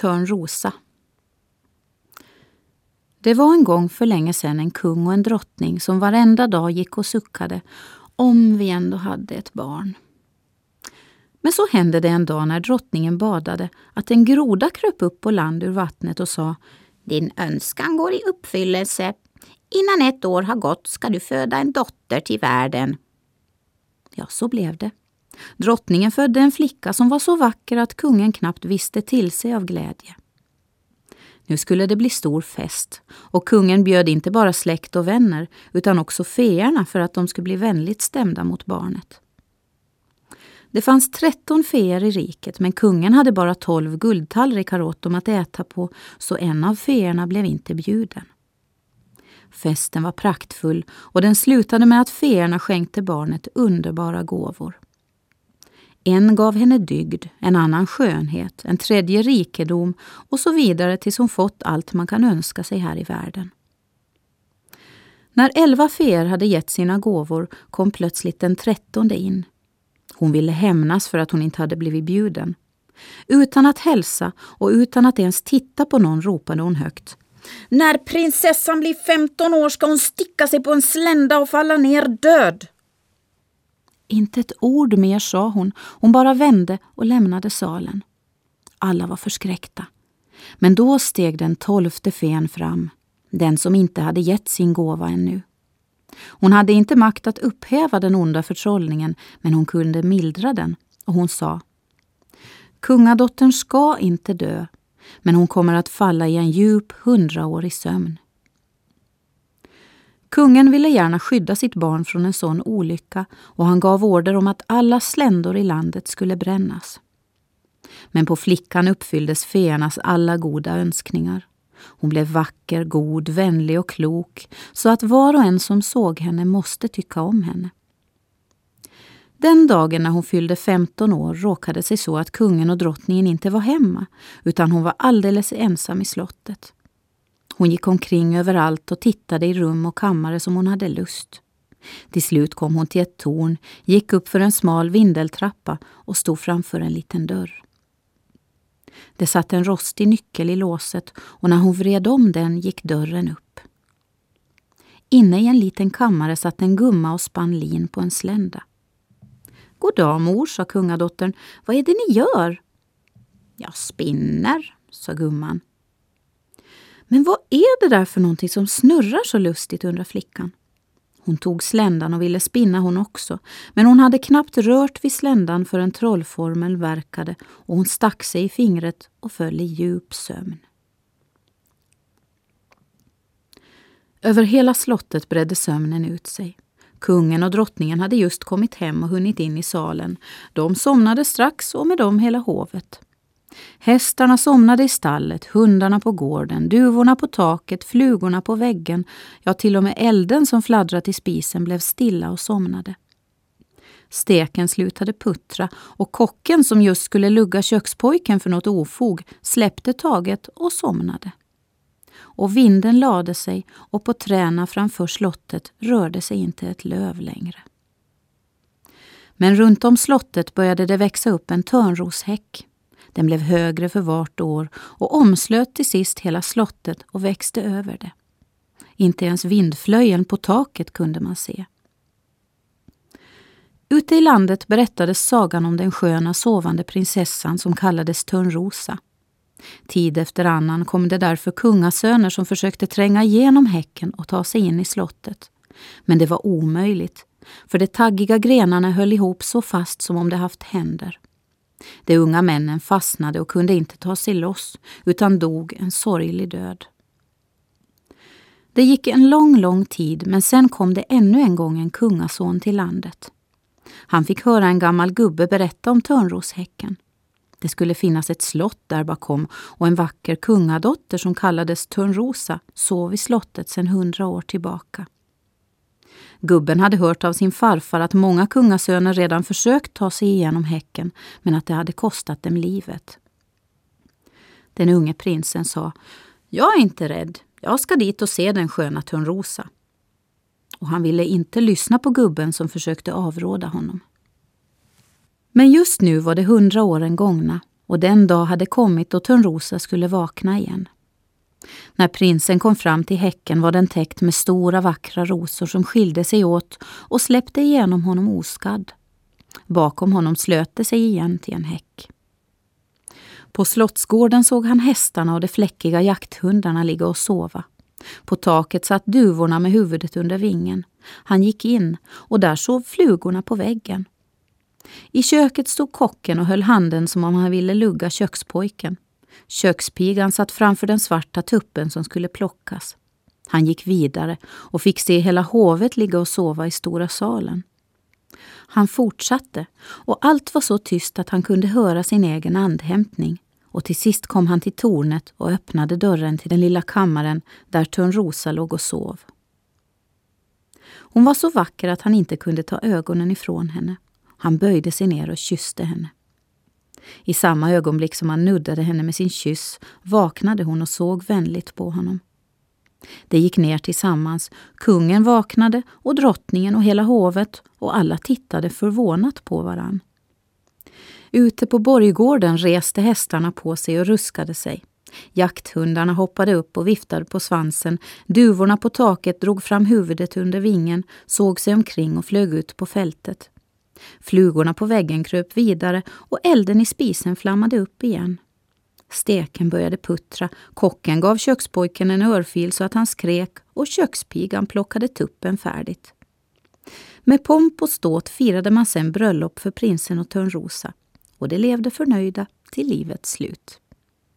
Törnrosa Det var en gång för länge sedan en kung och en drottning som varenda dag gick och suckade om vi ändå hade ett barn. Men så hände det en dag när drottningen badade att en groda kröp upp på land ur vattnet och sa Din önskan går i uppfyllelse. Innan ett år har gått ska du föda en dotter till världen. Ja, så blev det. Drottningen födde en flicka som var så vacker att kungen knappt visste till sig av glädje. Nu skulle det bli stor fest och kungen bjöd inte bara släkt och vänner utan också feerna för att de skulle bli vänligt stämda mot barnet. Det fanns tretton feer i riket men kungen hade bara tolv guldtallrikar åt dem att äta på så en av feerna blev inte bjuden. Festen var praktfull och den slutade med att feerna skänkte barnet underbara gåvor. En gav henne dygd, en annan skönhet, en tredje rikedom och så vidare tills hon fått allt man kan önska sig här i världen. När elva feer hade gett sina gåvor kom plötsligt den trettonde in. Hon ville hämnas för att hon inte hade blivit bjuden. Utan att hälsa och utan att ens titta på någon ropade hon högt. När prinsessan blir 15 år ska hon sticka sig på en slända och falla ner död. Inte ett ord mer sa hon. Hon bara vände och lämnade salen. Alla var förskräckta. Men då steg den tolfte fen fram, den som inte hade gett sin gåva ännu. Hon hade inte makt att upphäva den onda förtrollningen, men hon kunde mildra den och hon sa Kungadottern ska inte dö, men hon kommer att falla i en djup hundraårig sömn. Kungen ville gärna skydda sitt barn från en sån olycka och han gav order om att alla sländor i landet skulle brännas. Men på flickan uppfylldes feernas alla goda önskningar. Hon blev vacker, god, vänlig och klok så att var och en som såg henne måste tycka om henne. Den dagen när hon fyllde 15 år råkade sig så att kungen och drottningen inte var hemma utan hon var alldeles ensam i slottet. Hon gick omkring överallt och tittade i rum och kammare som hon hade lust. Till slut kom hon till ett torn, gick upp för en smal vindeltrappa och stod framför en liten dörr. Det satt en rostig nyckel i låset och när hon vred om den gick dörren upp. Inne i en liten kammare satt en gumma och spann lin på en slända. God dag mor, sa kungadottern. Vad är det ni gör? Jag spinner, sa gumman. Men vad är det där för någonting som snurrar så lustigt, undrar flickan. Hon tog sländan och ville spinna hon också, men hon hade knappt rört vid sländan förrän trollformeln verkade och hon stack sig i fingret och föll i djup sömn. Över hela slottet bredde sömnen ut sig. Kungen och drottningen hade just kommit hem och hunnit in i salen. De somnade strax och med dem hela hovet. Hästarna somnade i stallet, hundarna på gården, duvorna på taket, flugorna på väggen. Ja, till och med elden som fladdrat i spisen blev stilla och somnade. Steken slutade puttra och kocken som just skulle lugga kökspojken för något ofog släppte taget och somnade. Och vinden lade sig och på träna framför slottet rörde sig inte ett löv längre. Men runt om slottet började det växa upp en törnroshäck den blev högre för vart år och omslöt till sist hela slottet och växte över det. Inte ens vindflöjen på taket kunde man se. Ute i landet berättades sagan om den sköna sovande prinsessan som kallades Törnrosa. Tid efter annan kom det därför kungasöner som försökte tränga igenom häcken och ta sig in i slottet. Men det var omöjligt, för de taggiga grenarna höll ihop så fast som om de haft händer. De unga männen fastnade och kunde inte ta sig loss utan dog en sorglig död. Det gick en lång, lång tid men sen kom det ännu en gång en kungason till landet. Han fick höra en gammal gubbe berätta om Törnroshäcken. Det skulle finnas ett slott där bakom och en vacker kungadotter som kallades Törnrosa sov i slottet sedan hundra år tillbaka. Gubben hade hört av sin farfar att många kungasöner redan försökt ta sig igenom häcken, men att det hade kostat dem livet. Den unge prinsen sa, jag är inte rädd, jag ska dit och se den sköna Törnrosa. Och han ville inte lyssna på gubben som försökte avråda honom. Men just nu var det hundra åren gångna och den dag hade kommit då Törnrosa skulle vakna igen. När prinsen kom fram till häcken var den täckt med stora vackra rosor som skilde sig åt och släppte igenom honom oskadd. Bakom honom slöt det sig igen till en häck. På slottsgården såg han hästarna och de fläckiga jakthundarna ligga och sova. På taket satt duvorna med huvudet under vingen. Han gick in och där sov flugorna på väggen. I köket stod kocken och höll handen som om han ville lugga kökspojken. Kökspigan satt framför den svarta tuppen som skulle plockas. Han gick vidare och fick se hela hovet ligga och sova i stora salen. Han fortsatte och allt var så tyst att han kunde höra sin egen andhämtning. Och till sist kom han till tornet och öppnade dörren till den lilla kammaren där Törnrosa låg och sov. Hon var så vacker att han inte kunde ta ögonen ifrån henne. Han böjde sig ner och kysste henne. I samma ögonblick som han nuddade henne med sin kyss vaknade hon och såg vänligt på honom. De gick ner tillsammans. Kungen vaknade och drottningen och hela hovet och alla tittade förvånat på varann. Ute på borggården reste hästarna på sig och ruskade sig. Jakthundarna hoppade upp och viftade på svansen. Duvorna på taket drog fram huvudet under vingen, såg sig omkring och flög ut på fältet. Flugorna på väggen kröp vidare och elden i spisen flammade upp igen. Steken började puttra, kocken gav kökspojken en örfil så att han skrek och kökspigan plockade tuppen färdigt. Med pomp och ståt firade man sedan bröllop för prinsen och Törnrosa och de levde förnöjda till livets slut.